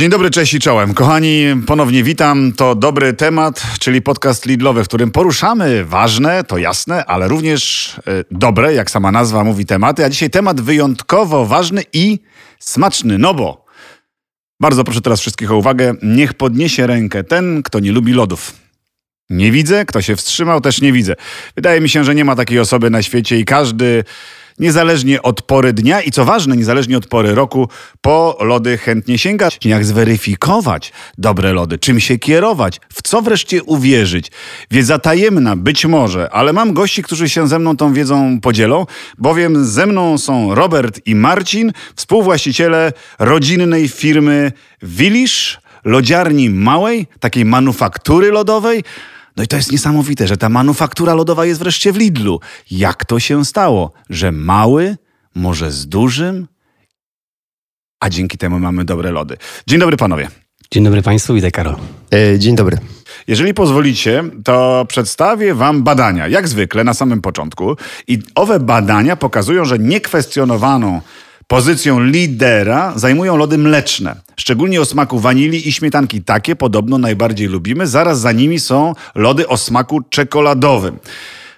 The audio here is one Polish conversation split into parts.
Dzień dobry, cześć i czołem. Kochani, ponownie witam. To dobry temat, czyli podcast Lidlowy, w którym poruszamy ważne, to jasne, ale również y, dobre, jak sama nazwa mówi, tematy. A dzisiaj temat wyjątkowo ważny i smaczny, no bo bardzo proszę teraz wszystkich o uwagę. Niech podniesie rękę ten, kto nie lubi lodów. Nie widzę, kto się wstrzymał, też nie widzę. Wydaje mi się, że nie ma takiej osoby na świecie i każdy niezależnie od pory dnia i co ważne, niezależnie od pory roku, po lody chętnie sięga. Jak zweryfikować dobre lody, czym się kierować, w co wreszcie uwierzyć. Wiedza tajemna, być może, ale mam gości, którzy się ze mną tą wiedzą podzielą, bowiem ze mną są Robert i Marcin, współwłaściciele rodzinnej firmy Wilisz, lodziarni małej, takiej manufaktury lodowej, no i to jest niesamowite, że ta manufaktura lodowa jest wreszcie w Lidlu. Jak to się stało, że mały może z dużym, a dzięki temu mamy dobre lody. Dzień dobry panowie. Dzień dobry Państwu, witaj Karol. E, dzień dobry. Jeżeli pozwolicie, to przedstawię Wam badania, jak zwykle na samym początku. I owe badania pokazują, że niekwestionowaną Pozycją lidera zajmują lody mleczne, szczególnie o smaku wanilii i śmietanki. Takie podobno najbardziej lubimy. Zaraz za nimi są lody o smaku czekoladowym.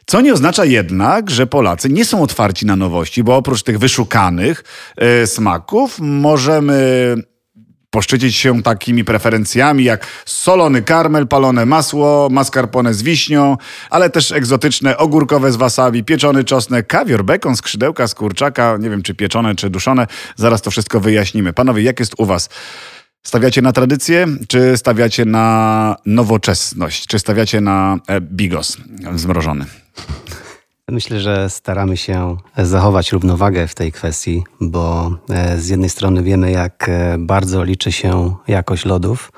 Co nie oznacza jednak, że Polacy nie są otwarci na nowości, bo oprócz tych wyszukanych y, smaków możemy poszczycić się takimi preferencjami jak solony karmel, palone masło, mascarpone z wiśnią, ale też egzotyczne ogórkowe z wasabi, pieczony czosnek, kawior, bekon, skrzydełka z kurczaka, nie wiem czy pieczone, czy duszone. Zaraz to wszystko wyjaśnimy. Panowie, jak jest u was? Stawiacie na tradycję, czy stawiacie na nowoczesność? Czy stawiacie na e, bigos zmrożony? Myślę, że staramy się zachować równowagę w tej kwestii, bo e, z jednej strony wiemy, jak e, bardzo liczy się jakość lodów.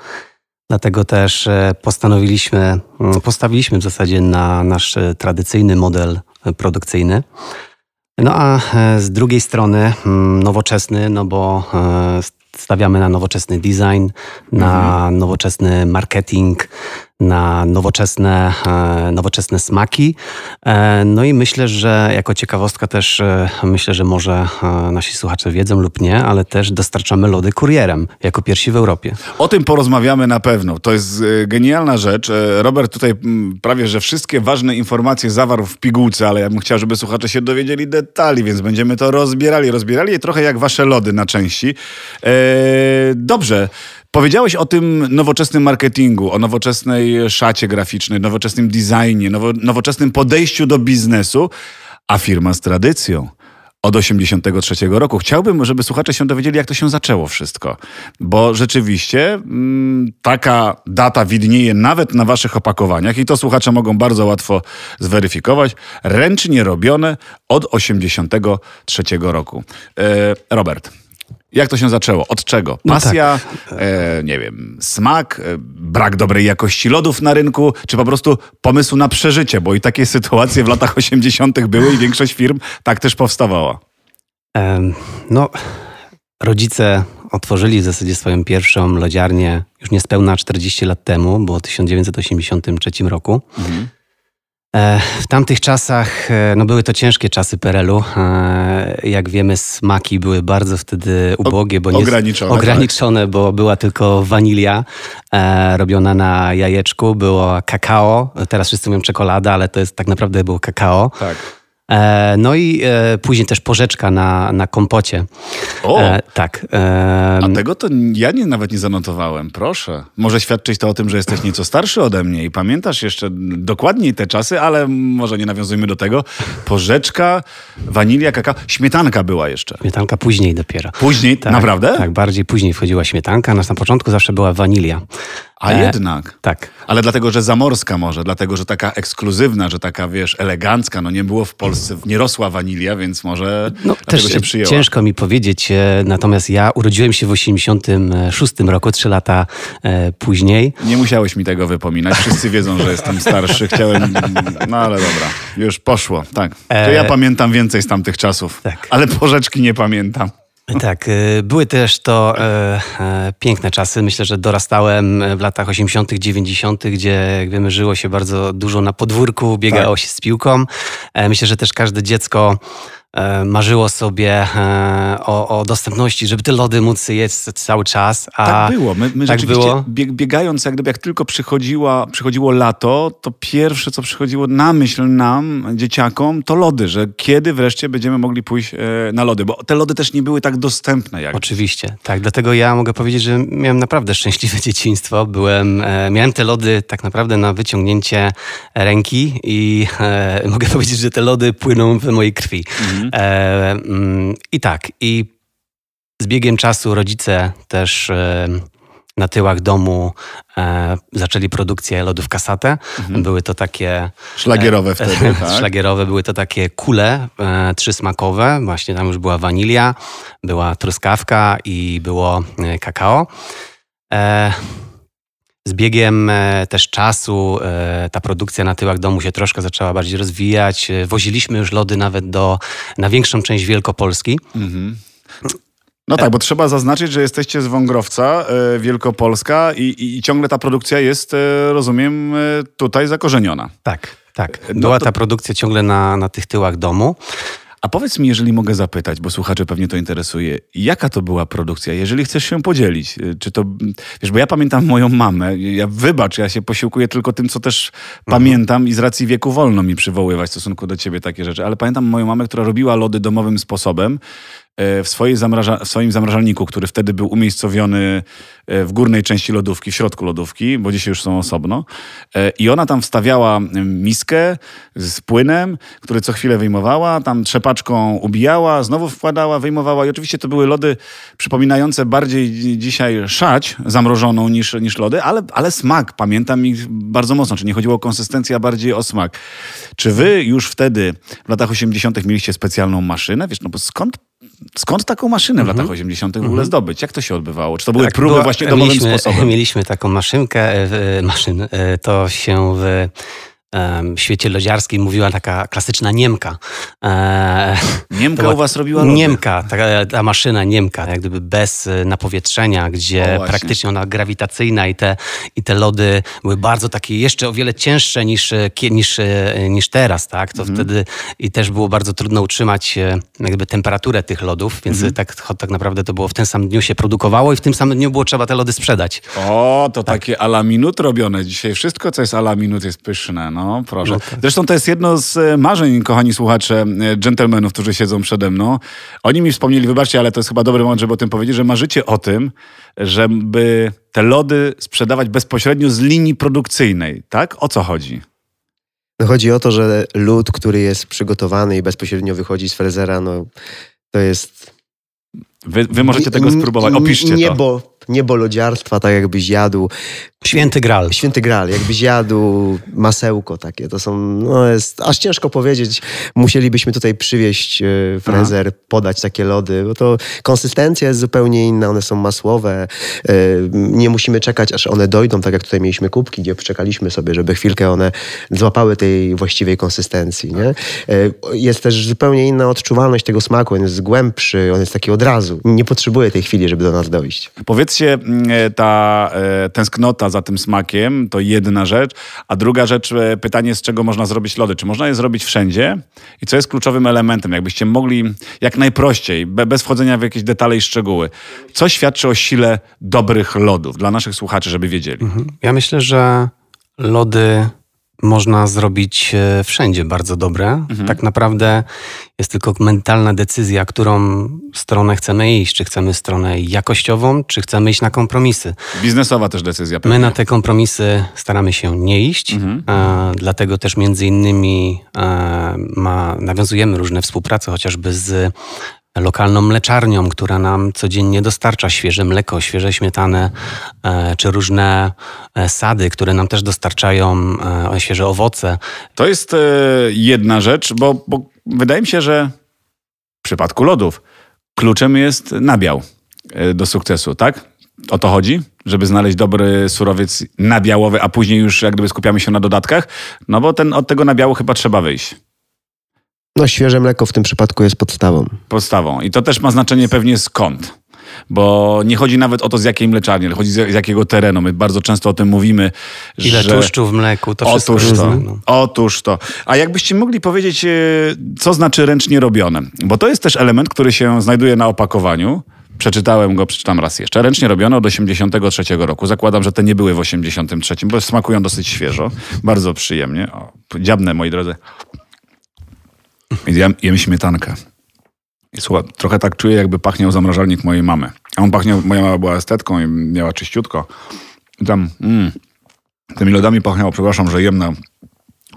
Dlatego też e, postanowiliśmy, mm, postawiliśmy w zasadzie na nasz tradycyjny model produkcyjny. No a z drugiej strony mm, nowoczesny, no bo stawiamy na nowoczesny design, na mhm. nowoczesny marketing, na nowoczesne, e, nowoczesne smaki. E, no i myślę, że jako ciekawostka też e, myślę, że może nasi słuchacze wiedzą lub nie, ale też dostarczamy lody kurierem jako pierwsi w Europie. O tym porozmawiamy na pewno. To jest genialna rzecz. Robert tutaj prawie, że wszystkie ważne informacje zawarł w pigułce, ale ja bym chciał, żeby słuchacze się dowiedzieli detali, więc będziemy to rozbierali, rozbierali je trochę jak wasze lody na części. Dobrze. Powiedziałeś o tym nowoczesnym marketingu, o nowoczesnej szacie graficznej, nowoczesnym designie, nowo, nowoczesnym podejściu do biznesu, a firma z tradycją od 83 roku. Chciałbym, żeby słuchacze się dowiedzieli, jak to się zaczęło wszystko. Bo rzeczywiście mm, taka data widnieje nawet na waszych opakowaniach i to słuchacze mogą bardzo łatwo zweryfikować. Ręcznie robione od 83 roku. E, Robert. Jak to się zaczęło? Od czego? Pasja, no tak. e, nie wiem, smak, e, brak dobrej jakości lodów na rynku, czy po prostu pomysł na przeżycie? Bo i takie sytuacje w latach 80. były i większość firm tak też powstawała. no, rodzice otworzyli w zasadzie swoją pierwszą lodziarnię już niespełna 40 lat temu, bo w 1983 roku. Mhm. E, w tamtych czasach e, no były to ciężkie czasy PRL-u. E, jak wiemy, smaki były bardzo wtedy ubogie, bo nie ograniczone, ograniczone tak. bo była tylko wanilia robiona na jajeczku, było kakao. Teraz wszyscy mówią czekolada, ale to jest tak naprawdę było kakao. Tak. E, no i e, później też porzeczka na, na kompocie. O! E, tak. A tego to ja nie, nawet nie zanotowałem. Proszę. Może świadczyć to o tym, że jesteś nieco starszy ode mnie i pamiętasz jeszcze dokładniej te czasy, ale może nie nawiązujmy do tego. Porzeczka, wanilia, kakao. Śmietanka była jeszcze. Śmietanka później dopiero. Później? Tak, Naprawdę? Tak, bardziej później wchodziła śmietanka. Na początku zawsze była wanilia. A e, jednak. Tak. Ale dlatego, że zamorska może, dlatego, że taka ekskluzywna, że taka, wiesz, elegancka, no nie było w Polsce, nie rosła wanilia, więc może no, też się przyjęła. Ciężko mi powiedzieć, e, natomiast ja urodziłem się w 86 roku, trzy lata e, później. Nie musiałeś mi tego wypominać, wszyscy wiedzą, że jestem starszy, chciałem, no ale dobra, już poszło, tak. To ja pamiętam więcej z tamtych czasów, tak. ale porzeczki nie pamiętam. Tak, y, były też to e, e, piękne czasy. Myślę, że dorastałem w latach 80., 90., gdzie, jak wiemy, żyło się bardzo dużo na podwórku, biegało tak. się z piłką. E, myślę, że też każde dziecko e, marzyło sobie e, o, o, dostępności, żeby te lody móc jeść cały czas. A tak było. My, my tak było. biegając, jak gdyby jak tylko przychodziła, przychodziło lato, to pierwsze, co przychodziło na myśl nam, dzieciakom, to lody, że kiedy wreszcie będziemy mogli pójść e, na lody, bo te lody też nie były tak dostępne. Jak... Oczywiście, tak. Dlatego ja mogę powiedzieć, że miałem naprawdę szczęśliwe dzieciństwo. Byłem, miałem te lody tak naprawdę na wyciągnięcie ręki i e, mogę powiedzieć, że te lody płyną w mojej krwi. Mhm. E, mm, I tak, i z biegiem czasu rodzice też e, na tyłach domu e, zaczęli produkcję lodów kasatę. Mhm. Były to takie... Szlagierowe e, wtedy, tak? Szlagierowe, były to takie kule e, trzysmakowe. Właśnie tam już była wanilia, była truskawka i było e, kakao. Z biegiem e, też czasu e, ta produkcja na tyłach domu się troszkę zaczęła bardziej rozwijać. E, woziliśmy już lody nawet do, na większą część Wielkopolski. Mhm. No tak, bo trzeba zaznaczyć, że jesteście z Wągrowca, Wielkopolska i, i, ciągle ta produkcja jest, rozumiem, tutaj zakorzeniona. Tak, tak. No Była no to... ta produkcja ciągle na, na tych tyłach domu. A powiedz mi, jeżeli mogę zapytać, bo słuchacze pewnie to interesuje, jaka to była produkcja, jeżeli chcesz się podzielić? Y, czy to, wiesz, bo ja pamiętam moją mamę, ja wybacz, ja się posiłkuję tylko tym, co też mhm. pamiętam i z racji wieku wolno mi przywoływać w stosunku do ciebie takie rzeczy, ale pamiętam moją mamę, która robiła lody domowym sposobem, w, swojej zamraża, w swoim zamrażalniku, który wtedy był umiejscowiony e, w górnej części lodówki, w środku lodówki, bo dzisiaj już są osobno. E, I ona tam wstawiała miskę z płynem, który co chwilę wyjmowała, tam trzepaczką ubijała, znowu wkładała, wyjmowała. I oczywiście to były lody przypominające bardziej dzisiaj szać zamrożoną niż, niż lody, ale, ale smak pamiętam ich bardzo mocno. Czy nie chodziło o konsystencję, a bardziej o smak. Czy wy już wtedy w latach 80. mieliście specjalną maszynę? Wiesz, no bo skąd Skąd taką maszynę w latach 80. w ogóle mhm. zdobyć? Jak to się odbywało? Czy to były tak, próby była, właśnie domowym mieliśmy, sposobem? Mieliśmy taką maszynkę, e, maszyn. E, to się w w świecie lodziarskim mówiła taka klasyczna Niemka. E, Niemka u was robiła lody. Niemka, ta, ta, maszyna Niemka, jak gdyby bez e, napowietrzenia, gdzie praktycznie ona grawitacyjna i te, i te lody były bardzo takie jeszcze o wiele cięższe niż, e, niż, niż teraz, tak? To mhm. wtedy i też było bardzo trudno utrzymać jakby temperaturę tych lodów, więc mhm. tak, tak naprawdę to było w tym samym dniu się produkowało i w tym samym dniu było trzeba te lody sprzedać. O, to tak. takie ala minut robione. Dzisiaj wszystko, co jest ala minut jest pyszne, no. No, proszę. No tak. Zresztą to jest jedno z e, marzeń, kochani słuchacze, e, dżentelmenów, którzy siedzą przede mną. Oni mi wspomnieli, wybaczcie, ale to jest chyba dobry moment, żeby o tym powiedzieć, że marzycie o tym, żeby te lody sprzedawać bezpośrednio z linii produkcyjnej, tak? O co chodzi? No chodzi o to, że lód, który jest przygotowany i bezpośrednio wychodzi z frezera, no to jest... Wy, wy możecie tego spróbować, opiszcie niebo, to. Niebo lodziarstwa, tak jakbyś jadł Święty Gral. Święty Gral, jakbyś jadł masełko takie. To są, no jest aż ciężko powiedzieć. Musielibyśmy tutaj przywieźć e, frezer, Aha. podać takie lody, bo to konsystencja jest zupełnie inna, one są masłowe. E, nie musimy czekać, aż one dojdą, tak jak tutaj mieliśmy kubki, gdzie czekaliśmy sobie, żeby chwilkę one złapały tej właściwej konsystencji. Nie? E, jest też zupełnie inna odczuwalność tego smaku, on jest głębszy, on jest taki od razu. Nie potrzebuje tej chwili, żeby do nas dojść. Powiedzcie, mm, ta tęsknota za tym smakiem, to jedna rzecz. A druga rzecz, e, pytanie, z czego można zrobić lody? Czy można je zrobić wszędzie? I co jest kluczowym elementem? Jakbyście mogli jak najprościej, bez wchodzenia w jakieś detale i szczegóły, co świadczy o sile dobrych lodów dla naszych słuchaczy, żeby wiedzieli? Mhm. Ja myślę, że lody można zrobić e, wszędzie bardzo dobre. Mhm. Tak naprawdę jest tylko mentalna decyzja, którą stronę chcemy iść. Czy chcemy stronę jakościową, czy chcemy iść na kompromisy. Biznesowa też decyzja. Pewnie. My na te kompromisy staramy się nie iść. Mhm. E, dlatego też między innymi e, ma, nawiązujemy różne współprace, chociażby z lokalną mleczarnią, która nam codziennie dostarcza świeże mleko, świeże śmietanę, e, czy różne e, sady, które nam też dostarczają e, świeże owoce. To jest jedna rzecz, bo, bo wydaje mi się, że w przypadku lodów kluczem jest nabiał do sukcesu, tak? O to chodzi? Żeby znaleźć dobry surowiec nabiałowy, a później już jak gdyby skupiamy się na dodatkach? No bo ten, od tego nabiału chyba trzeba wyjść. No świeże mleko w tym przypadku jest podstawą. Podstawą. I to też ma znaczenie pewnie skąd. bo nie chodzi nawet o to, z jakiej mleczarni, ale chodzi z, jakiego terenu. My bardzo często o tym mówimy, Ile że... tłuszczu w mleku, to wszystko Otóż to, no. otóż to. A jakbyście mogli powiedzieć, e, co znaczy ręcznie robione? Bo to jest też element, który się znajduje na opakowaniu. Przeczytałem go, przeczytam raz jeszcze. Ręcznie robione od 83 roku. Zakładam, że te nie były w 83, bo smakują dosyć świeżo. Bardzo przyjemnie. O, dziabnę, moi drodzy. Jem, jem śmietankę. I słuchaj, trochę tak czuję, jakby pachniał zamrażalnik mojej mamy. A on pachniał, moja mama była estetką i miała czyściutko. I tam, mm, tymi lodami pachniało, przepraszam, że jem na,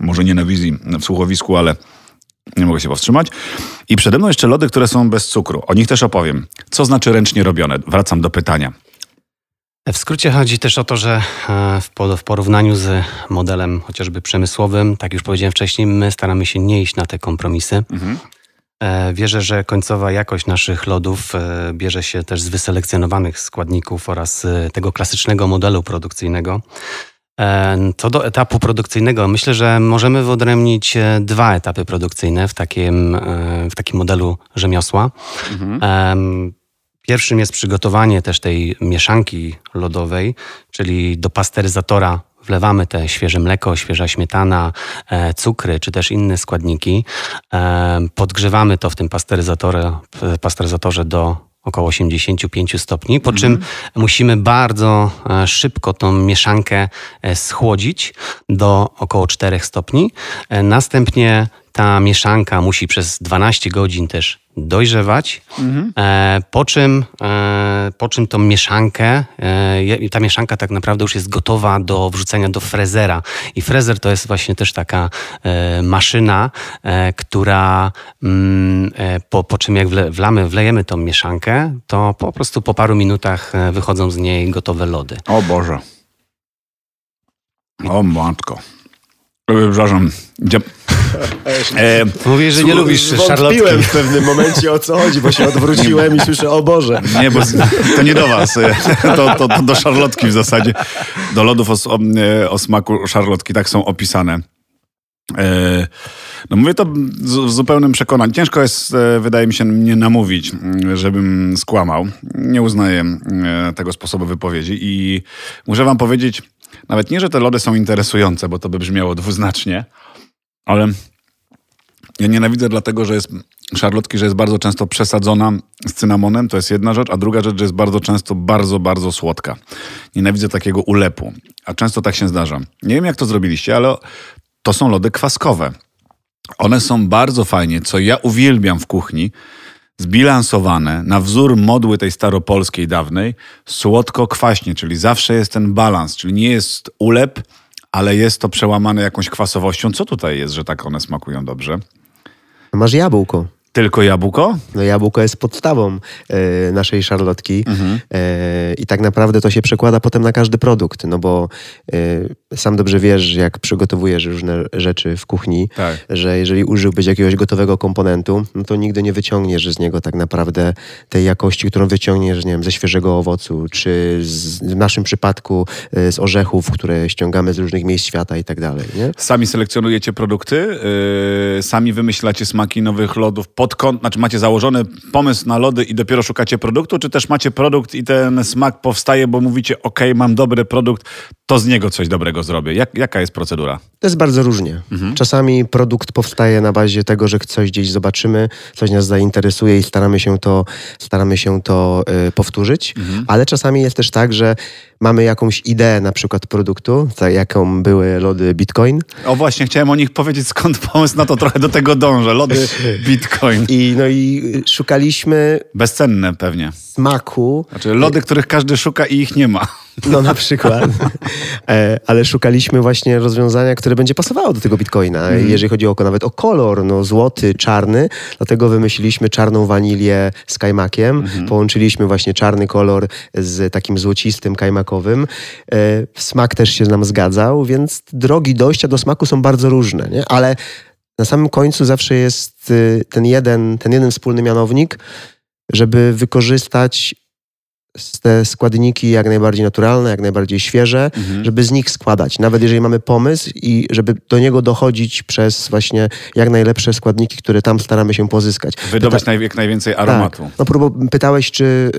może nie na wizji, w słuchowisku, ale nie mogę się powstrzymać. I przede mną jeszcze lody, które są bez cukru. O nich też opowiem. Co znaczy ręcznie robione? Wracam do pytania. W skrócie chodzi też o to, że e, w po- w porównaniu z modelem chociażby przemysłowym, tak już powiedziałem wcześniej, my staramy się nie iść na te kompromisy. Mhm. E, Wierzę, że końcowa jakość naszych lodów e, bierze się też z wyselekcjonowanych składników oraz tego klasycznego modelu produkcyjnego. Co do etapu produkcyjnego, myślę, że możemy wyodrębnić dwa etapy produkcyjne w takim, w takim modelu rzemiosła. Em, Pierwszym jest przygotowanie też tej mieszanki lodowej, czyli do pasteryzatora wlewamy te świeże mleko, świeża śmietana, e, cukry czy też inne składniki. E, podgrzewamy to w tym pasteryzatorze, pasteryzatorze do około 85 stopni, po czym musimy bardzo e, szybko tą mieszankę schłodzić do około 4 stopni. Następnie ta mieszanka musi przez 12 godzin też dojrzewać, e, po, czym, e, po czym tą mieszankę, e, ta mieszanka tak naprawdę już jest gotowa do wrzucenia do frezera. I frezer to jest właśnie też taka e, maszyna, e, która mm, e, po, po czym jak wle, wlamy, wlejemy tą mieszankę, to po prostu po paru minutach wychodzą z niej gotowe lody. O Boże. O matko. Przepraszam. E, Mówisz, że nie lubisz szarlotki. W pewnym momencie o co chodzi, bo się odwróciłem i słyszę, o Boże. nie, bo to nie do was. E, To, to, to do szarlotki w zasadzie. Do lodów o, e, o smaku szarlotki tak są opisane. E, No mówię to z, z zupełnym przekonaniem. Ciężko jest, wydaje mi się, mnie namówić, m, żebym skłamał. Nie uznaję tego sposobu wypowiedzi i muszę wam powiedzieć, nawet nie, że te lody są interesujące, bo to by brzmiało dwuznacznie, ale ja nienawidzę dlatego, że jest szarlotki, że jest bardzo często przesadzona z cynamonem, to jest jedna rzecz, a druga rzecz, że jest bardzo często bardzo, bardzo słodka. Nienawidzę takiego ulepu, a często tak się zdarza. Nie wiem, jak to zrobiliście, ale to są lody kwaskowe. One są bardzo fajnie, co ja uwielbiam w kuchni, zbilansowane na wzór modły tej staropolskiej dawnej, słodko-kwaśnie, czyli zawsze jest ten balans, czyli nie jest ulep, ale jest to przełamane jakąś kwasowością. Co tutaj jest, że tak one smakują dobrze? Masz jabłko. Tylko jabłko? No jabłko jest podstawą e, naszej szarlotki Mhm. e, i tak naprawdę to się przekłada potem na każdy produkt, no bo e, sam dobrze wiesz, jak przygotowujesz różne rzeczy w kuchni, Tak. że jeżeli użyłbyś jakiegoś gotowego komponentu, no to nigdy nie wyciągniesz z niego tak naprawdę tej jakości, którą wyciągniesz, nie wiem, ze świeżego owocu, czy z, w naszym przypadku z orzechów, które ściągamy z różnych miejsc świata i tak dalej, nie? Sami selekcjonujecie produkty, sami wymyślacie smaki nowych lodów, pod kąt, znaczy macie założony pomysł na lody i dopiero szukacie produktu, czy też macie produkt i ten smak powstaje, bo mówicie, ok, mam dobry produkt, to z niego coś dobrego zrobię. Jak, jaka jest procedura? To jest bardzo różnie. Czasami produkt powstaje na bazie tego, że coś gdzieś zobaczymy, coś nas zainteresuje i staramy się to, staramy się to y, powtórzyć, ale czasami jest też tak, że mamy jakąś ideę na przykład produktu, tak jaką były lody Bitcoin O właśnie, chciałem o nich powiedzieć, skąd pomysł na to, trochę do tego dążę. Lody Bitcoin. i no i szukaliśmy Bezcenne pewnie. smaku, Znaczy lody, których każdy szuka i ich nie ma. no na przykład, e, ale szukaliśmy właśnie rozwiązania, które będzie pasowało do tego Bitcoina, jeżeli chodzi o, nawet o kolor, no złoty, czarny, dlatego wymyśliliśmy czarną wanilię z kajmakiem, połączyliśmy właśnie czarny kolor z takim złocistym kajmakowym. E, smak też się nam zgadzał, więc drogi dojścia do smaku są bardzo różne, nie? ale na samym końcu zawsze jest y, ten jeden, ten jeden wspólny mianownik, żeby wykorzystać te składniki jak najbardziej naturalne, jak najbardziej świeże, Mhm. żeby z nich składać. Nawet jeżeli mamy pomysł i żeby do niego dochodzić przez właśnie jak najlepsze składniki, które tam staramy się pozyskać. Wydobyć Pyta- jak najwięcej aromatu. Tak. No próbu- pytałeś, czy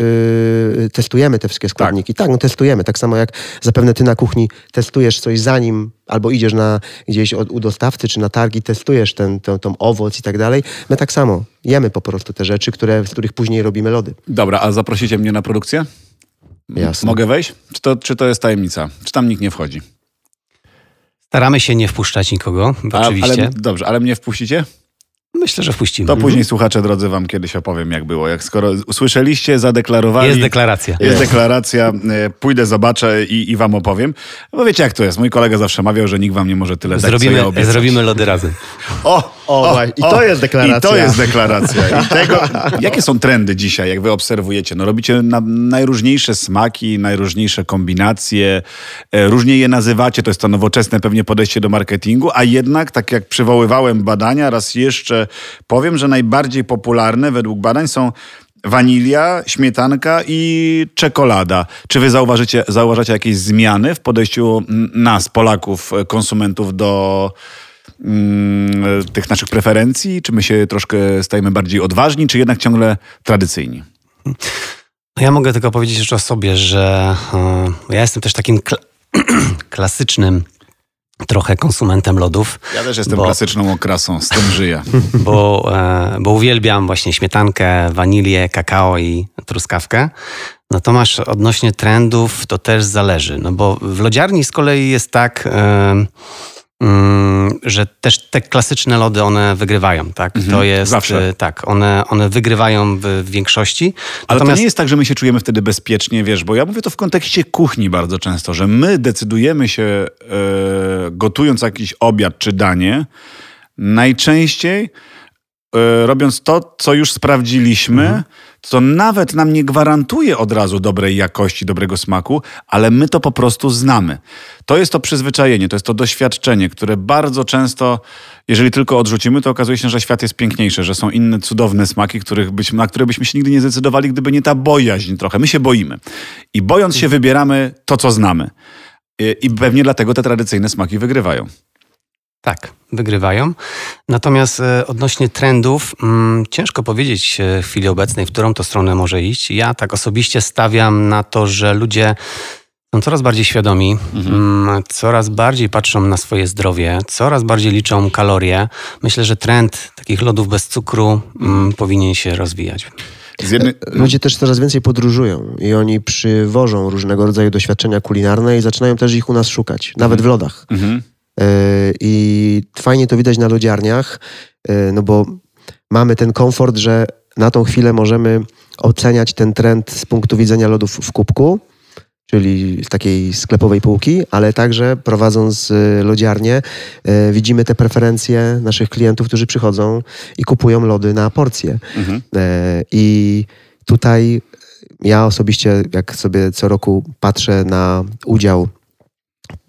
yy, testujemy te wszystkie składniki. Tak. no testujemy. Tak samo jak zapewne ty na kuchni testujesz coś zanim albo idziesz na gdzieś od, u dostawcy czy na targi, testujesz ten, ten, tą owoc i tak dalej. My tak samo jemy po prostu te rzeczy, które, z których później robimy lody. Dobra, a zaprosicie mnie na produkcję? Jasne. Mogę wejść? Czy to, czy to jest tajemnica? Czy tam nikt nie wchodzi? Staramy się nie wpuszczać nikogo, A, oczywiście. Ale, dobrze, ale mnie wpuścicie? Myślę, że wpuścimy. To później słuchacze drodzy wam kiedyś opowiem jak było. Jak skoro usłyszeliście, zadeklarowali. Jest deklaracja. Jest deklaracja, e, pójdę, zobaczę i, i wam opowiem. Bo wiecie jak to jest. Mój kolega zawsze mawiał, że nikt wam nie może tyle dać, co ja Zrobimy, obiecać. zrobimy lody razem. O, O, właśnie. I to jest deklaracja. I to jest deklaracja. I tego, jakie są trendy dzisiaj, jak wy obserwujecie? No robicie na, najróżniejsze smaki, najróżniejsze kombinacje, e, różnie je nazywacie, to jest to nowoczesne pewnie podejście do marketingu, a jednak, tak jak przywoływałem badania, raz jeszcze powiem, że najbardziej popularne według badań są wanilia, śmietanka i czekolada. Czy wy zauważycie, zauważacie jakieś zmiany w podejściu nas, Polaków, e, konsumentów do mm, tych naszych preferencji? Czy my się troszkę stajemy bardziej odważni, czy jednak ciągle tradycyjni? No Ja mogę tylko powiedzieć jeszcze o sobie, że e, ja jestem też takim kla- klasycznym trochę konsumentem lodów, Ja też jestem Bo- klasyczną okrasą, z tym żyję. bo, e, bo uwielbiam właśnie śmietankę, wanilię, kakao i truskawkę. Natomiast odnośnie trendów to też zależy, no bo w lodziarni z kolei jest tak, mm, że też te klasyczne lody one wygrywają, tak? Mhm, to jest zawsze. e, tak, one, one wygrywają w, większości. Ale to nie jest tak, że my się czujemy wtedy bezpiecznie, wiesz, bo ja mówię to w kontekście kuchni bardzo często, że my decydujemy się, e, gotując jakiś obiad czy danie, najczęściej robiąc to, co już sprawdziliśmy, co nawet nam nie gwarantuje od razu dobrej jakości, dobrego smaku, ale my to po prostu znamy. To jest to przyzwyczajenie, to jest to doświadczenie, które bardzo często, jeżeli tylko odrzucimy, to okazuje się, że świat jest piękniejszy, że są inne cudowne smaki, których byśmy, na które byśmy się nigdy nie zdecydowali, gdyby nie ta bojaźń trochę. My się boimy. I bojąc się wybieramy to, co znamy. I- I pewnie dlatego te tradycyjne smaki wygrywają. Tak, wygrywają. Natomiast e, odnośnie trendów, mm, ciężko powiedzieć e, w chwili obecnej, w którą to stronę może iść. Ja tak osobiście stawiam na to, że ludzie są coraz bardziej świadomi, mm, coraz bardziej patrzą na swoje zdrowie, coraz bardziej liczą kalorie. Myślę, że trend takich lodów bez cukru mm, powinien się rozwijać. Jednej... Ludzie też coraz więcej podróżują i oni przywożą różnego rodzaju doświadczenia kulinarne i zaczynają też ich u nas szukać, nawet w lodach. Mhm. Yy, I fajnie to widać na lodziarniach, yy, no bo mamy ten komfort, że na tą chwilę możemy oceniać ten trend z punktu widzenia lodów w kubku, czyli z takiej sklepowej półki, ale także prowadząc y, lodziarnię, widzimy te preferencje naszych klientów, którzy przychodzą i kupują lody na porcje. Mhm. E, I tutaj ja osobiście, jak sobie co roku patrzę na udział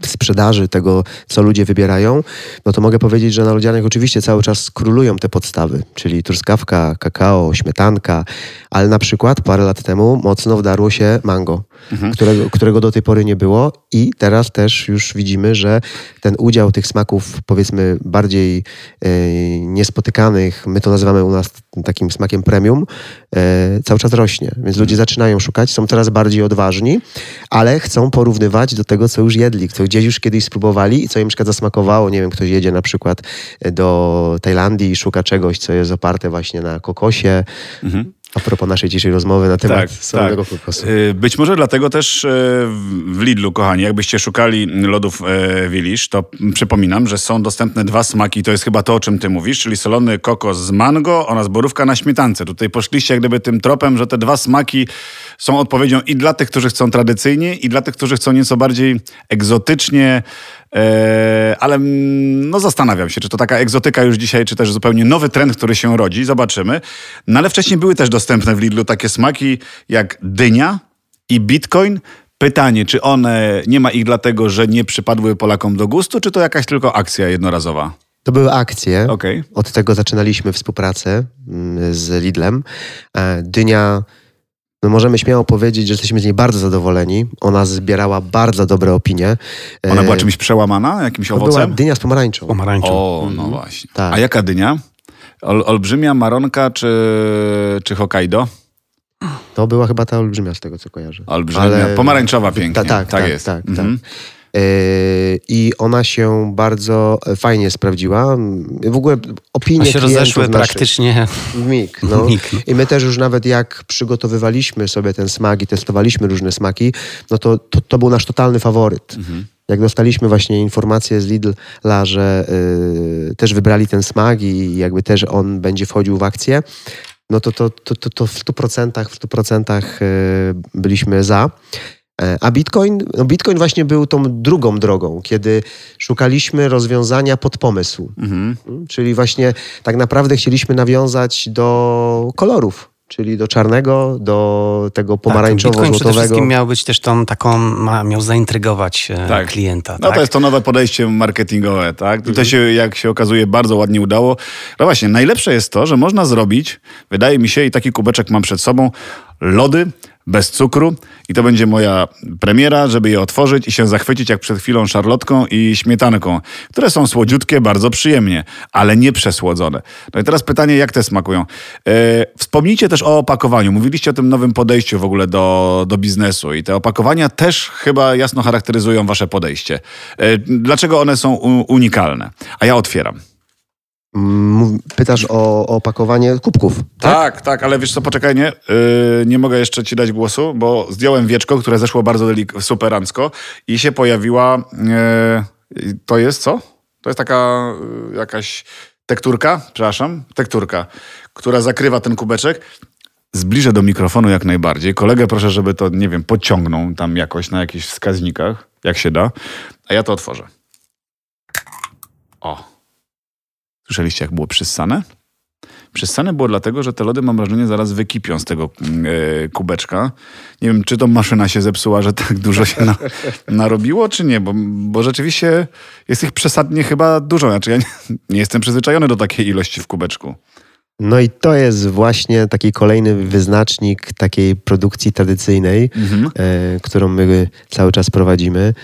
sprzedaży tego, co ludzie wybierają, no to mogę powiedzieć, że na lodziarniach oczywiście cały czas królują te podstawy, czyli truskawka, kakao, śmietanka, ale na przykład parę lat temu mocno wdarło się mango, którego, którego do tej pory nie było i teraz też już widzimy, że ten udział tych smaków powiedzmy bardziej e, niespotykanych, my to nazywamy u nas takim smakiem premium, e, cały czas rośnie, więc ludzie zaczynają szukać, są coraz bardziej odważni, ale chcą porównywać do tego, co już jedli, co gdzieś już kiedyś spróbowali i co im na przykład zasmakowało. Nie wiem, ktoś jedzie na przykład do Tajlandii i szuka czegoś, co jest oparte właśnie na kokosie. A propos naszej dzisiejszej rozmowy na temat Tak, samego tak. kokosu. Y, Być może dlatego też y, w Lidlu, kochani, jakbyście szukali lodów e, Wilisz, to przypominam, że są dostępne dwa smaki. To jest chyba to, o czym ty mówisz, czyli solony kokos z mango oraz borówka na śmietance. Tutaj poszliście jak gdyby tym tropem, że te dwa smaki są odpowiedzią i dla tych, którzy chcą tradycyjnie, i dla tych, którzy chcą nieco bardziej egzotycznie, e, ale mm, no zastanawiam się, czy to taka egzotyka już dzisiaj, czy też zupełnie nowy trend, który się rodzi. Zobaczymy. No ale wcześniej były też dostępne w Lidlu takie smaki jak dynia i bitcoin. Pytanie, czy one, nie ma ich dlatego, że nie przypadły Polakom do gustu, czy to jakaś tylko akcja jednorazowa? To były akcje. Okej. Od tego zaczynaliśmy współpracę mm, z Lidlem. E, Dynia no możemy śmiało powiedzieć, że jesteśmy z niej bardzo zadowoleni. Ona zbierała bardzo dobre opinie. Ona była E, czymś przełamana, jakimś to była owocem? dynia z pomarańczą. Pomarańczą. O, no właśnie. Tak. A jaka dynia? Ol, olbrzymia, maronka czy, czy Hokkaido? To była chyba ta olbrzymia z tego, co kojarzę. Olbrzymia, Ale- pomarańczowa pięknie. Ta, tak, tak, jest. tak, Mhm. tak. E, I ona się bardzo fajnie sprawdziła. W ogóle opinie A się rozeszły praktycznie w mig. No. Mig, no. I my też już nawet jak przygotowywaliśmy sobie ten smak i testowaliśmy różne smaki, no to, to, to był nasz totalny faworyt. Jak dostaliśmy właśnie informację z Lidla, że y, też wybrali ten smak i jakby też on będzie wchodził w akcję, no to, to, to, to, to w 100%, w 100% y, byliśmy za. E, A Bitcoin, no Bitcoin właśnie był tą drugą drogą, kiedy szukaliśmy rozwiązania pod pomysł. Mhm. Czyli właśnie tak naprawdę chcieliśmy nawiązać do kolorów, czyli do czarnego, do tego Tak, Bitcoin przede pomarańczowo-złotowego. wszystkim miał być też tą taką, ma, miał zaintrygować e, Tak. klienta. No tak? to jest to nowe podejście marketingowe, tak? I to się, jak się okazuje, bardzo ładnie udało. No właśnie, najlepsze jest to, że można zrobić, wydaje mi się, i taki kubeczek mam przed sobą, lody bez cukru i to będzie moja premiera, żeby je otworzyć i się zachwycić jak przed chwilą szarlotką i śmietanką, które są słodziutkie, bardzo przyjemnie, ale nie przesłodzone. No i teraz pytanie, jak te smakują? E, wspomnijcie też o opakowaniu. Mówiliście o tym nowym podejściu w ogóle do, do biznesu i te opakowania też chyba jasno charakteryzują wasze podejście. E, dlaczego one są unikalne? A ja otwieram. Pytasz o, opakowanie kubków. Tak, tak, ale wiesz co, poczekaj, nie, yy, nie mogę jeszcze ci dać głosu, bo zdjąłem wieczko, które zeszło bardzo delik- superancko i się pojawiła, yy, to jest co? To jest taka yy, jakaś tekturka, przepraszam, tekturka, która zakrywa ten kubeczek. Zbliżę do mikrofonu jak najbardziej. Kolegę proszę, żeby to, nie wiem, podciągnął tam jakoś na jakichś wskaźnikach, jak się da, a ja to otworzę. O. Słyszeliście, jak było przyssane? Przyssane było dlatego, że te lody, mam wrażenie, zaraz wykipią z tego e, kubeczka. Nie wiem, czy to maszyna się zepsuła, że tak dużo się na, narobiło, czy nie, bo, bo rzeczywiście jest ich przesadnie chyba dużo. Znaczy ja nie, nie jestem przyzwyczajony do takiej ilości w kubeczku. No i to jest właśnie taki kolejny wyznacznik takiej produkcji tradycyjnej, Mhm. e, którą my cały czas prowadzimy.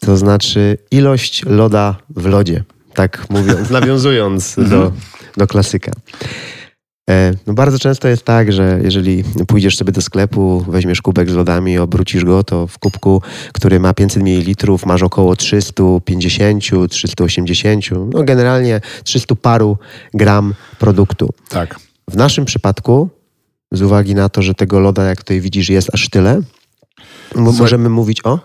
To znaczy ilość loda w lodzie. Tak mówiąc, nawiązując do, do klasyka. E, No bardzo często jest tak, że jeżeli pójdziesz sobie do sklepu, weźmiesz kubek z lodami, obrócisz go, to w kubku, który ma 500 ml, masz około 350, 380, no generalnie 300 paru gram produktu. Tak. W naszym przypadku, z uwagi na to, że tego loda, jak tutaj widzisz, jest aż tyle, mo- możemy mówić o?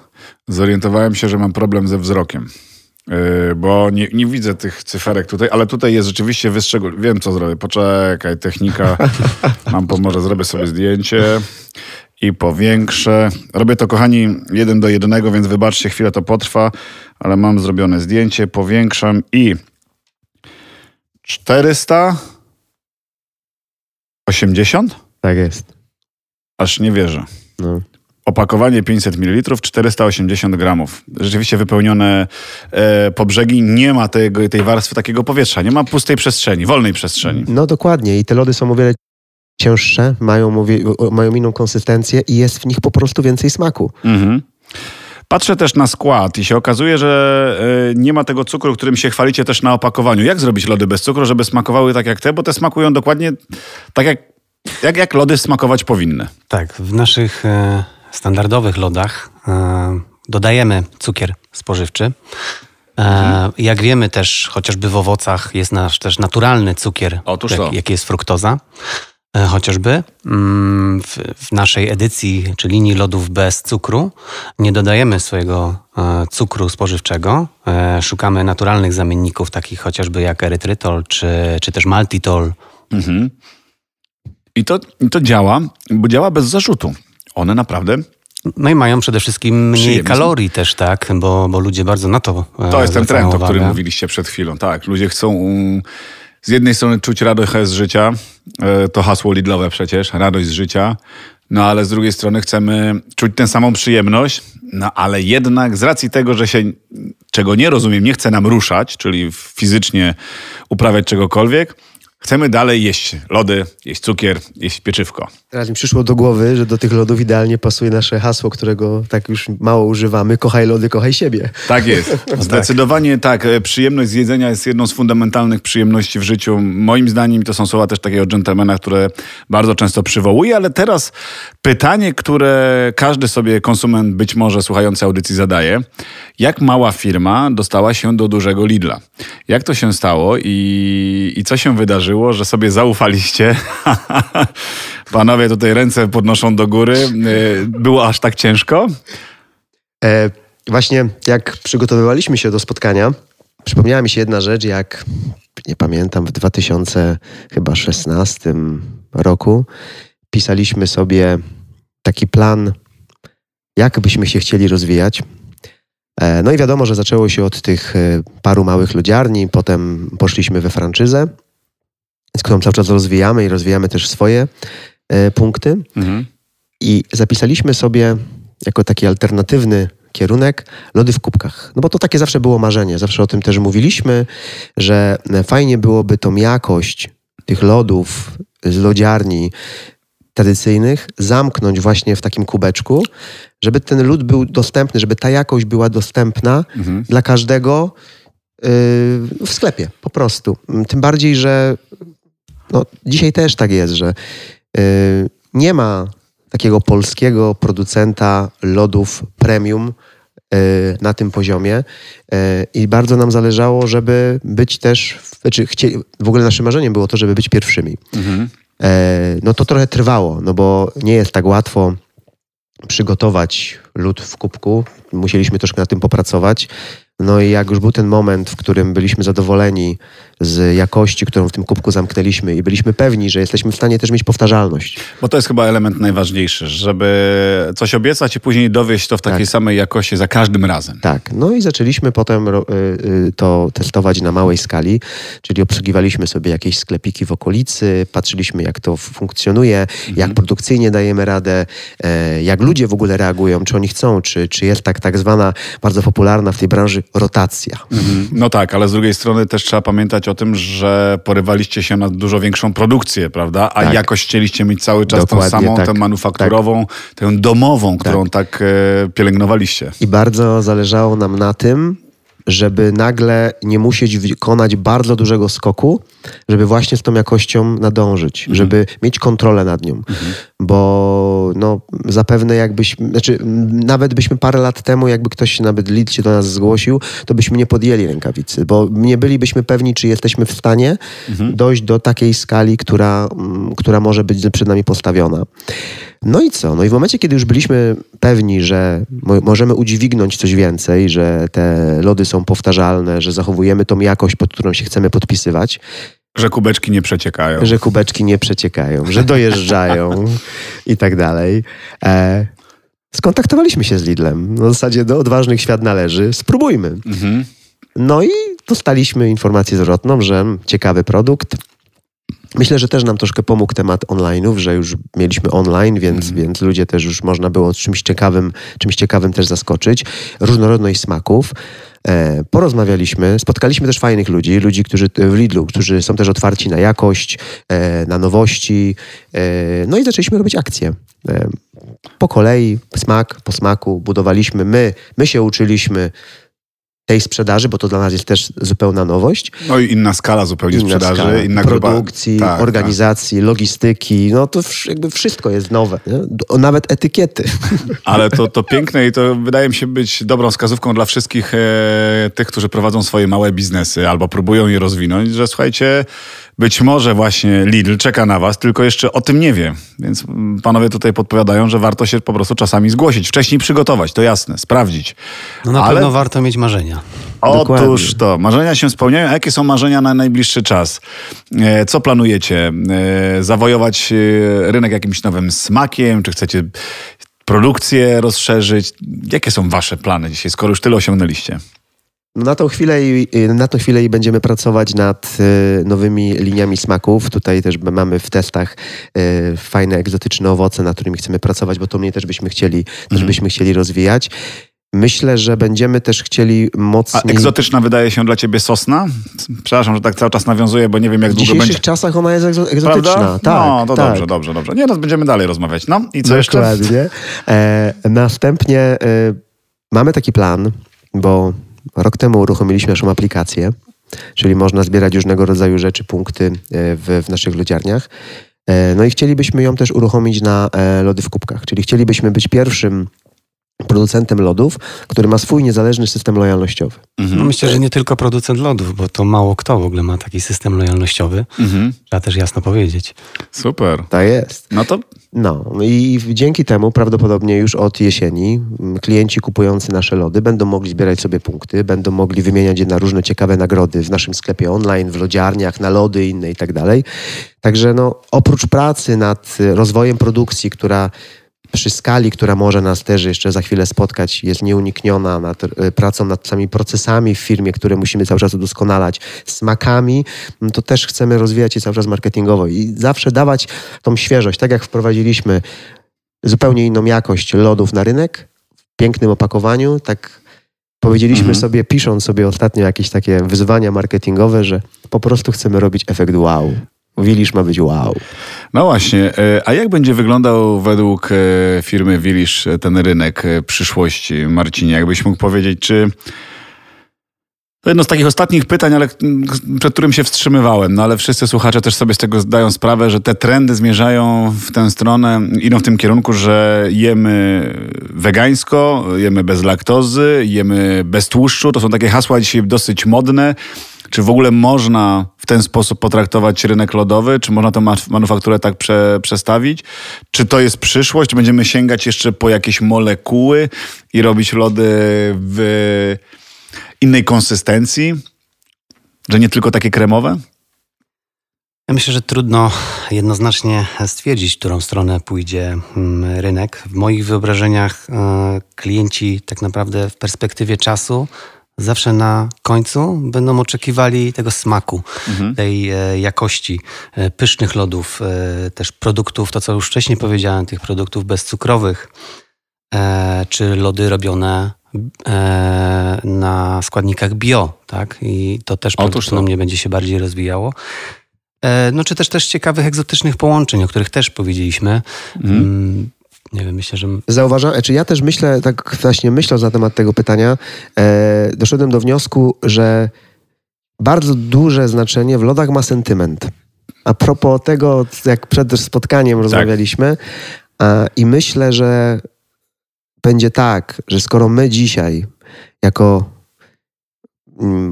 Zorientowałem się, że mam problem ze wzrokiem. Yy, bo nie, nie widzę tych cyferek tutaj, ale tutaj jest rzeczywiście wystrzegł. Wiem, co zrobię. Poczekaj, technika. Mam pomoże, zrobię sobie zdjęcie i powiększę. Robię to, kochani, jeden do jednego, więc wybaczcie, chwilę to potrwa, ale mam zrobione zdjęcie, powiększam i 480? Tak jest. Aż nie wierzę. No. Opakowanie 500 ml, 480 gramów. Rzeczywiście wypełnione e, po brzegi. Nie ma tego, tej warstwy takiego powietrza. Nie ma pustej przestrzeni, wolnej przestrzeni. no dokładnie i te lody są o wiele cięższe, mają, mają inną konsystencję i jest w nich po prostu więcej smaku. Mhm. Patrzę też na skład i się okazuje, że e, nie ma tego cukru, którym się chwalicie też na opakowaniu. Jak zrobić lody bez cukru, żeby smakowały tak jak te? Bo te smakują dokładnie tak jak, jak, jak lody smakować powinny. Tak, w naszych e, standardowych lodach e, dodajemy cukier spożywczy. E, Jak wiemy też, chociażby w owocach jest nasz też naturalny cukier, jak, jaki jest fruktoza. E, Chociażby Mm, w, w naszej edycji, czy linii lodów bez cukru, nie dodajemy swojego cukru spożywczego. Szukamy naturalnych zamienników, takich chociażby jak erytrytol, czy, czy też maltitol, Mhm. I to, I to działa, bo działa bez zarzutu. One naprawdę No i mają przede wszystkim mniej Przyjemnie. kalorii też, tak? Bo, bo ludzie bardzo na to e, To jest ten trend, o uwagę. którym mówiliście przed chwilą. Tak, ludzie chcą um, z jednej strony czuć radość z życia, e, to hasło Lidlowe przecież, radość z życia, no ale z drugiej strony chcemy czuć tę samą przyjemność, no ale jednak z racji tego, że się czego nie rozumiem, nie chce nam ruszać, czyli fizycznie uprawiać czegokolwiek, Chcemy dalej jeść lody, jeść cukier, jeść pieczywko. Teraz mi przyszło do głowy, że do tych lodów idealnie pasuje nasze hasło, którego tak już mało używamy. Kochaj lody, kochaj siebie. Tak jest. Zdecydowanie tak. E, Przyjemność z jedzenia jest jedną z fundamentalnych przyjemności w życiu. Moim zdaniem to są słowa też takiego dżentelmena, które bardzo często przywołuje, ale teraz pytanie, które każdy sobie konsument być może słuchający audycji zadaje. Jak mała firma dostała się do dużego Lidla? Jak to się stało i, i co się wydarzyło, że sobie zaufaliście? Panowie tutaj ręce podnoszą do góry. E, Było aż tak ciężko? E, właśnie jak przygotowywaliśmy się do spotkania, przypomniała mi się jedna rzecz, jak nie pamiętam, w 2016 roku pisaliśmy sobie taki plan, jak byśmy się chcieli rozwijać. E, No i wiadomo, że zaczęło się od tych e, paru małych lodziarni, potem poszliśmy we franczyzę, którą cały czas rozwijamy i rozwijamy też swoje e, punkty. Mhm. I zapisaliśmy sobie jako taki alternatywny kierunek lody w kubkach. No bo to takie zawsze było marzenie. Zawsze o tym też mówiliśmy, że fajnie byłoby tą jakość tych lodów z lodziarni tradycyjnych zamknąć właśnie w takim kubeczku, żeby ten lód był dostępny, żeby ta jakość była dostępna Mhm. dla każdego yy, w sklepie, po prostu. Tym bardziej, że no, dzisiaj też tak jest, że yy, nie ma takiego polskiego producenta lodów premium yy, na tym poziomie yy, i bardzo nam zależało, żeby być też, w- znaczy chcie, w ogóle naszym marzeniem było to, żeby być pierwszymi. Mhm. E, no to trochę trwało, no bo nie jest tak łatwo przygotować lód w kubku. Musieliśmy troszkę nad tym popracować. No i jak już był ten moment, w którym byliśmy zadowoleni z jakości, którą w tym kubku zamknęliśmy i byliśmy pewni, że jesteśmy w stanie też mieć powtarzalność. Bo to jest chyba element najważniejszy, żeby coś obiecać i później dowieść to w takiej Tak. samej jakości za każdym razem. Tak, no i zaczęliśmy potem y, y, to testować na małej skali, czyli obsługiwaliśmy sobie jakieś sklepiki w okolicy, patrzyliśmy jak to funkcjonuje, jak produkcyjnie dajemy radę, e, jak ludzie w ogóle reagują, czy oni chcą, czy, czy jest tak, tak zwana, bardzo popularna w tej branży rotacja. No tak, ale z drugiej strony też trzeba pamiętać o tym, że porywaliście się na dużo większą produkcję, prawda? A Tak. jakość chcieliście mieć cały czas Dokładnie tą samą, tak. tę manufakturową, tę domową, którą tak, e, pielęgnowaliście. I bardzo zależało nam na tym, żeby nagle nie musieć wykonać bardzo dużego skoku, żeby właśnie z tą jakością nadążyć, żeby mieć kontrolę nad nią. Bo no, zapewne jakbyśmy, znaczy nawet byśmy parę lat temu, jakby ktoś nawet lead się do nas zgłosił, to byśmy nie podjęli rękawicy, bo nie bylibyśmy pewni, czy jesteśmy w stanie dojść do takiej skali, która, mm, która może być przed nami postawiona. No i co? No i w momencie, kiedy już byliśmy pewni, że mo- możemy udźwignąć coś więcej, że te lody są powtarzalne, że zachowujemy tą jakość, pod którą się chcemy podpisywać, Że kubeczki nie przeciekają. że kubeczki nie przeciekają, że dojeżdżają i tak dalej. E, skontaktowaliśmy się z Lidlem. Na zasadzie do odważnych świat należy. Spróbujmy. Mhm. No i dostaliśmy informację zwrotną, że ciekawy produkt. Myślę, że też nam troszkę pomógł temat online'ów, że już mieliśmy online, więc, więc ludzie też już można było czymś ciekawym, czymś ciekawym też zaskoczyć. Różnorodność smaków. E, porozmawialiśmy, spotkaliśmy też fajnych ludzi, ludzi, którzy w Lidlu, którzy są też otwarci na jakość, e, na nowości. E, no i zaczęliśmy robić akcje. E, po kolei, smak po smaku budowaliśmy. My, my się uczyliśmy tej sprzedaży, bo to dla nas jest też zupełna nowość. No i inna skala zupełnie Inna sprzedaży, skala inna grupa. produkcji, Tak, organizacji, logistyki, no to jakby wszystko jest nowe, nie? Nawet etykiety. tak. Ale to, to piękne i to wydaje mi się być dobrą wskazówką dla wszystkich e, tych, którzy prowadzą swoje małe biznesy albo próbują je rozwinąć, że słuchajcie, być może właśnie Lidl czeka na was, tylko jeszcze o tym nie wie. Więc mm, panowie tutaj podpowiadają, że warto się po prostu czasami zgłosić, wcześniej przygotować, to jasne, sprawdzić. No na Ale- pewno warto mieć marzenia. Dokładnie. Otóż to, marzenia się spełniają. A jakie są marzenia na najbliższy czas? E, Co planujecie? E, Zawojować e, rynek jakimś nowym smakiem? Czy chcecie produkcję rozszerzyć? Jakie są wasze plany dzisiaj, skoro już tyle osiągnęliście? Na tą chwilę na tą chwilę i będziemy pracować nad nowymi liniami smaków. Tutaj też mamy w testach fajne, egzotyczne owoce, nad którymi chcemy pracować, bo to mnie też byśmy chcieli, też byśmy chcieli rozwijać. Myślę, że będziemy też chcieli mocniej... A egzotyczna wydaje się dla ciebie sosna? Przepraszam, że tak cały czas nawiązuję, bo nie wiem jak w długo dzisiejszych będzie. czasach ona jest egzo- egzotyczna. Prawda? Tak, no, to tak. dobrze, dobrze, dobrze. Nie, no będziemy dalej rozmawiać. No i co jeszcze? Dokładnie. E, następnie e, mamy taki plan, bo rok temu uruchomiliśmy naszą aplikację, czyli można zbierać różnego rodzaju rzeczy, punkty e, w, w naszych lodziarniach. E, no i chcielibyśmy ją też uruchomić na e, lody w kubkach, czyli chcielibyśmy być pierwszym producentem lodów, który ma swój niezależny system lojalnościowy. No Mhm. myślę, że nie tylko producent lodów, bo to mało kto w ogóle ma taki system lojalnościowy. Mhm. Trzeba też jasno powiedzieć. Super. Tak jest. No to No i dzięki temu prawdopodobnie już od jesieni mm, klienci kupujący nasze lody będą mogli zbierać sobie punkty, będą mogli wymieniać je na różne ciekawe nagrody w naszym sklepie online, w lodziarniach, na lody inne i tak dalej. Także no, oprócz pracy nad rozwojem produkcji, która przy skali, która może nas też jeszcze za chwilę spotkać, jest nieunikniona nad y, pracą nad samymi procesami w firmie, które musimy cały czas udoskonalać, smakami, no to też chcemy rozwijać je cały czas marketingowo i zawsze dawać tą świeżość, tak jak wprowadziliśmy zupełnie inną jakość lodów na rynek, w pięknym opakowaniu, tak powiedzieliśmy Mhm. sobie, pisząc sobie ostatnio jakieś takie wyzwania marketingowe, że po prostu chcemy robić efekt wow. Wilisz ma być wow. No właśnie, e, a jak będzie wyglądał według e, firmy Wilisz e, ten rynek przyszłości, Marcinie? Jakbyś mógł powiedzieć, czy... To jedno z takich ostatnich pytań, ale przed którym się wstrzymywałem, no ale wszyscy słuchacze też sobie z tego zdają sprawę, że te trendy zmierzają w tę stronę, idą w tym kierunku, że jemy wegańsko, jemy bez laktozy, jemy bez tłuszczu. To są takie hasła dzisiaj dosyć modne. Czy w ogóle można w ten sposób potraktować rynek lodowy? Czy można tę ma- manufakturę tak prze, przestawić? Czy to jest przyszłość? Czy będziemy sięgać jeszcze po jakieś molekuły i robić lody w innej konsystencji? Że nie tylko takie kremowe? Ja myślę, że trudno jednoznacznie stwierdzić, w którą stronę pójdzie mm, rynek. W moich wyobrażeniach e, klienci tak naprawdę w perspektywie czasu zawsze na końcu będą oczekiwali tego smaku, tej e, jakości e, pysznych lodów, e, też produktów, to co już wcześniej powiedziałem, tych produktów bezcukrowych, czy lody robione na składnikach bio, tak? I to też prawdopodobnie będzie się bardziej rozwijało. No czy też też ciekawych egzotycznych połączeń, o których też powiedzieliśmy. Mm, Nie wiem, myślę, że Zauważam, czy ja też myślę, tak właśnie myśląc na temat tego pytania, e, doszedłem do wniosku, że bardzo duże znaczenie w lodach ma sentyment. A propos tego, jak przed spotkaniem rozmawialiśmy, a, i myślę, że będzie tak, że skoro my dzisiaj, jako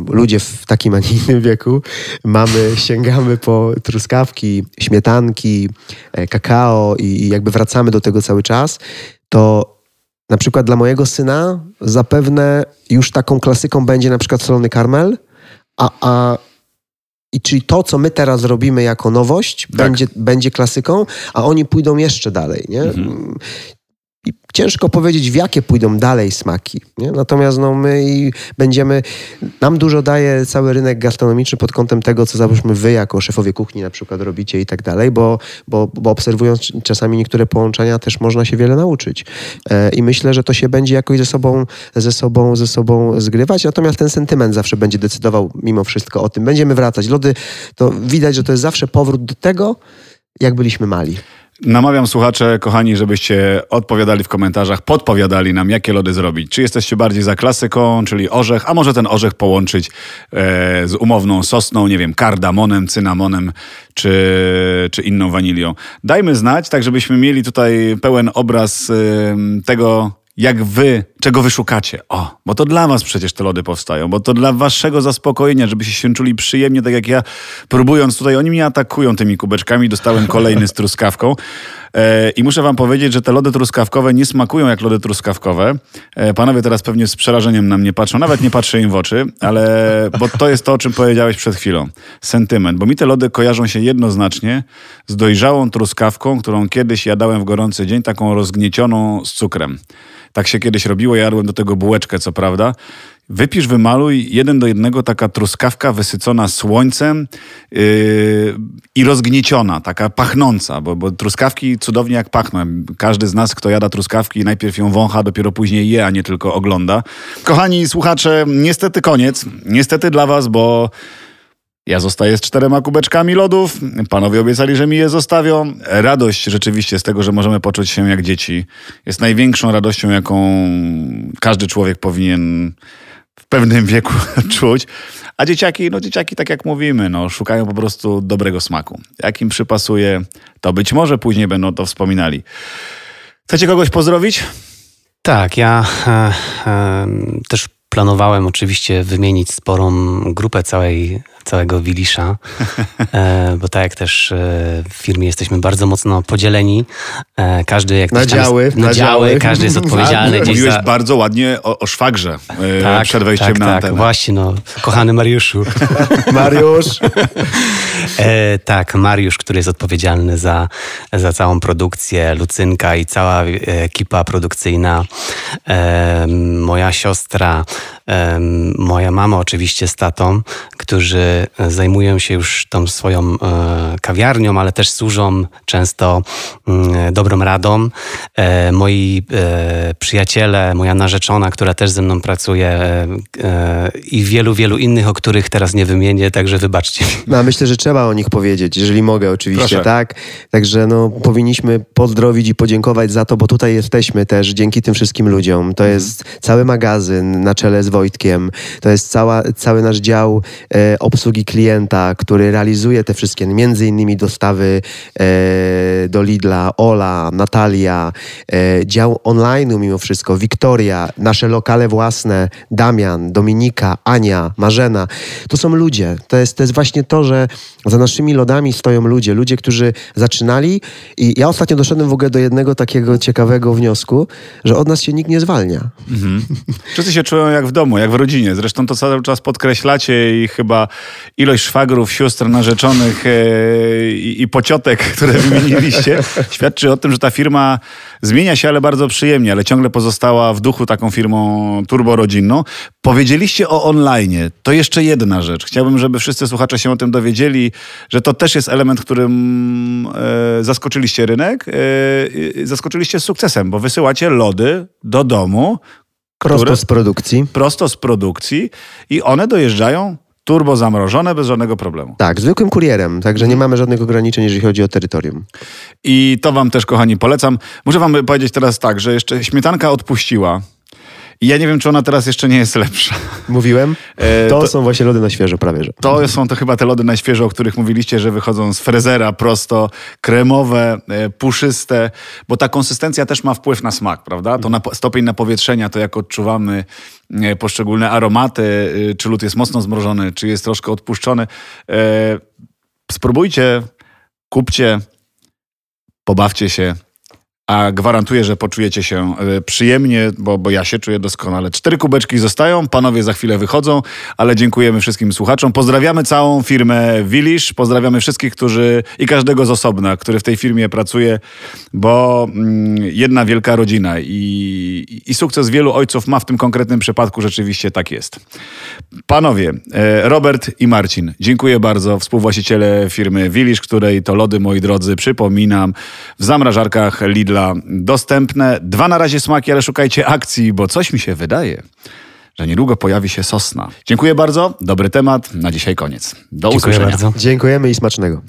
ludzie w takim, a nie innym wieku, mamy, sięgamy po truskawki, śmietanki, e, kakao i, jakby wracamy do tego cały czas, to na przykład dla mojego syna zapewne już taką klasyką będzie na przykład solony karmel, a, a i czyli to, co my teraz robimy jako nowość, będzie, będzie klasyką, a oni pójdą jeszcze dalej, nie? Mhm. I ciężko powiedzieć, w jakie pójdą dalej smaki. Nie? Natomiast no, my będziemy. Nam dużo daje cały rynek gastronomiczny pod kątem tego, co załóżmy wy jako szefowie kuchni na przykład robicie i tak dalej, bo, bo, bo obserwując czasami niektóre połączenia też można się wiele nauczyć. E, I myślę, że to się będzie jakoś ze sobą, ze sobą, ze sobą zgrywać. Natomiast ten sentyment zawsze będzie decydował mimo wszystko o tym. Będziemy wracać. Lody, to widać, że to jest zawsze powrót do tego, jak byliśmy mali. Namawiam słuchacze, kochani, żebyście odpowiadali w komentarzach, podpowiadali nam, jakie lody zrobić. Czy jesteście bardziej za klasyką, czyli orzech, a może ten orzech połączyć e, z umowną sosną, nie wiem, kardamonem, cynamonem czy, czy inną wanilią. Dajmy znać, tak żebyśmy mieli tutaj pełen obraz e, tego, jak wy, czego wy szukacie. O, bo to dla was przecież te lody powstają, bo to dla waszego zaspokojenia, żebyście się czuli przyjemnie, tak jak ja, próbując tutaj, oni mnie atakują tymi kubeczkami, dostałem kolejny z truskawką. E, I muszę wam powiedzieć, że te lody truskawkowe nie smakują jak lody truskawkowe. E, panowie teraz pewnie z przerażeniem na mnie patrzą, nawet nie patrzę im w oczy, ale bo to jest to, o czym powiedziałeś przed chwilą. Sentyment, bo mi te lody kojarzą się jednoznacznie z dojrzałą truskawką, którą kiedyś jadałem w gorący dzień, taką rozgniecioną z cukrem. Tak się kiedyś robiło. Ja jadłem do tego bułeczkę, co prawda. Wypisz, wymaluj jeden do jednego taka truskawka wysycona słońcem yy, i rozgnieciona, taka pachnąca, bo, bo truskawki cudownie jak pachną. Każdy z nas, kto jada truskawki, najpierw ją wącha, dopiero później je, a nie tylko ogląda. Kochani słuchacze, niestety koniec. Niestety dla was, bo ja zostaję z czterema kubeczkami lodów. Panowie obiecali, że mi je zostawią. Radość rzeczywiście z tego, że możemy poczuć się jak dzieci, jest największą radością, jaką każdy człowiek powinien w pewnym wieku czuć. A dzieciaki, no dzieciaki, tak jak mówimy, no, szukają po prostu dobrego smaku. Jak im przypasuje, to być może później będą to wspominali. Chcecie kogoś pozdrowić? Tak, ja e, e, też planowałem oczywiście wymienić sporą grupę całej całego Wilisza, e, bo tak jak też e, w firmie jesteśmy bardzo mocno podzieleni. E, każdy jak na działy, jest, na, działy, każdy jest odpowiedzialny. Tak, mówiłeś za... bardzo ładnie o, o szwagrze tak, przed wejściem tak, na tak, antenę. Właśnie, no, kochany Mariuszu. Mariusz. E, tak, Mariusz, który jest odpowiedzialny za, za całą produkcję, Lucynka i cała ekipa produkcyjna, e, moja siostra, moja mama oczywiście z tatą, którzy zajmują się już tą swoją e, kawiarnią, ale też służą często mm, dobrą radą. E, moi e, przyjaciele, moja narzeczona, która też ze mną pracuje i wielu, wielu innych, o których teraz nie wymienię, także wybaczcie. No, myślę, że trzeba o nich powiedzieć, jeżeli mogę oczywiście, Proszę. tak? Także no, powinniśmy pozdrowić i podziękować za to, bo tutaj jesteśmy też dzięki tym wszystkim ludziom. To mhm. jest cały magazyn na czele z Wojtkiem, to jest cała, cały nasz dział e, obsługi klienta, który realizuje te wszystkie, między innymi dostawy e, do Lidla, Ola, Natalia, e, dział online'u mimo wszystko, Wiktoria, nasze lokale własne, Damian, Dominika, Ania, Marzena. To są ludzie. To jest, to jest właśnie to, że za naszymi lodami stoją ludzie, ludzie, którzy zaczynali i ja ostatnio doszedłem w ogóle do jednego takiego ciekawego wniosku, że od nas się nikt nie zwalnia. Mhm. Wszyscy się czują jak w domu, jak w rodzinie. Zresztą to cały czas podkreślacie i chyba ilość szwagrów, sióstr, narzeczonych e, i, pociotek, które wymieniliście, świadczy o tym, że ta firma zmienia się, ale bardzo przyjemnie, ale ciągle pozostała w duchu taką firmą turborodzinną. Powiedzieliście o online. To jeszcze jedna rzecz. Chciałbym, żeby wszyscy słuchacze się o tym dowiedzieli, że to też jest element, którym e, zaskoczyliście rynek, e, zaskoczyliście sukcesem, bo wysyłacie lody do domu. Prosto z produkcji. Prosto z produkcji i one dojeżdżają turbo zamrożone bez żadnego problemu. Tak, zwykłym kurierem, także nie mamy żadnych ograniczeń, jeżeli chodzi o terytorium. I to wam też, kochani, polecam. Muszę wam powiedzieć teraz tak, że jeszcze śmietanka odpuściła. I ja nie wiem, czy ona teraz jeszcze nie jest lepsza. Mówiłem? E, to, to, są właśnie lody na świeżo prawie, że. To są to chyba te lody na świeżo, o których mówiliście, że wychodzą z frezera prosto, kremowe, e, puszyste, bo ta konsystencja też ma wpływ na smak, prawda? To na, stopień napowietrzenia, to jak odczuwamy e, poszczególne aromaty, czy lód jest mocno zmrożony, czy jest troszkę odpuszczony. Spróbujcie, kupcie, pobawcie się, a gwarantuję, że poczujecie się e, przyjemnie, bo, bo ja się czuję doskonale. Cztery kubeczki zostają, panowie za chwilę wychodzą, ale dziękujemy wszystkim słuchaczom. Pozdrawiamy całą firmę Wilisz, pozdrawiamy wszystkich, którzy i każdego z osobna, który w tej firmie pracuje, bo mm, jedna wielka rodzina i, i sukces wielu ojców ma w tym konkretnym przypadku rzeczywiście tak jest. Panowie, e, Robert i Marcin, dziękuję bardzo, współwłaściciele firmy Wilisz, której to lody, moi drodzy, przypominam, w zamrażarkach Lidl dostępne. Dwa na razie smaki, ale szukajcie akcji, bo coś mi się wydaje, że niedługo pojawi się sosna. Dziękuję bardzo, dobry temat, na dzisiaj koniec. Do Dziękuję usłyszenia. Bardzo. Dziękujemy i smacznego.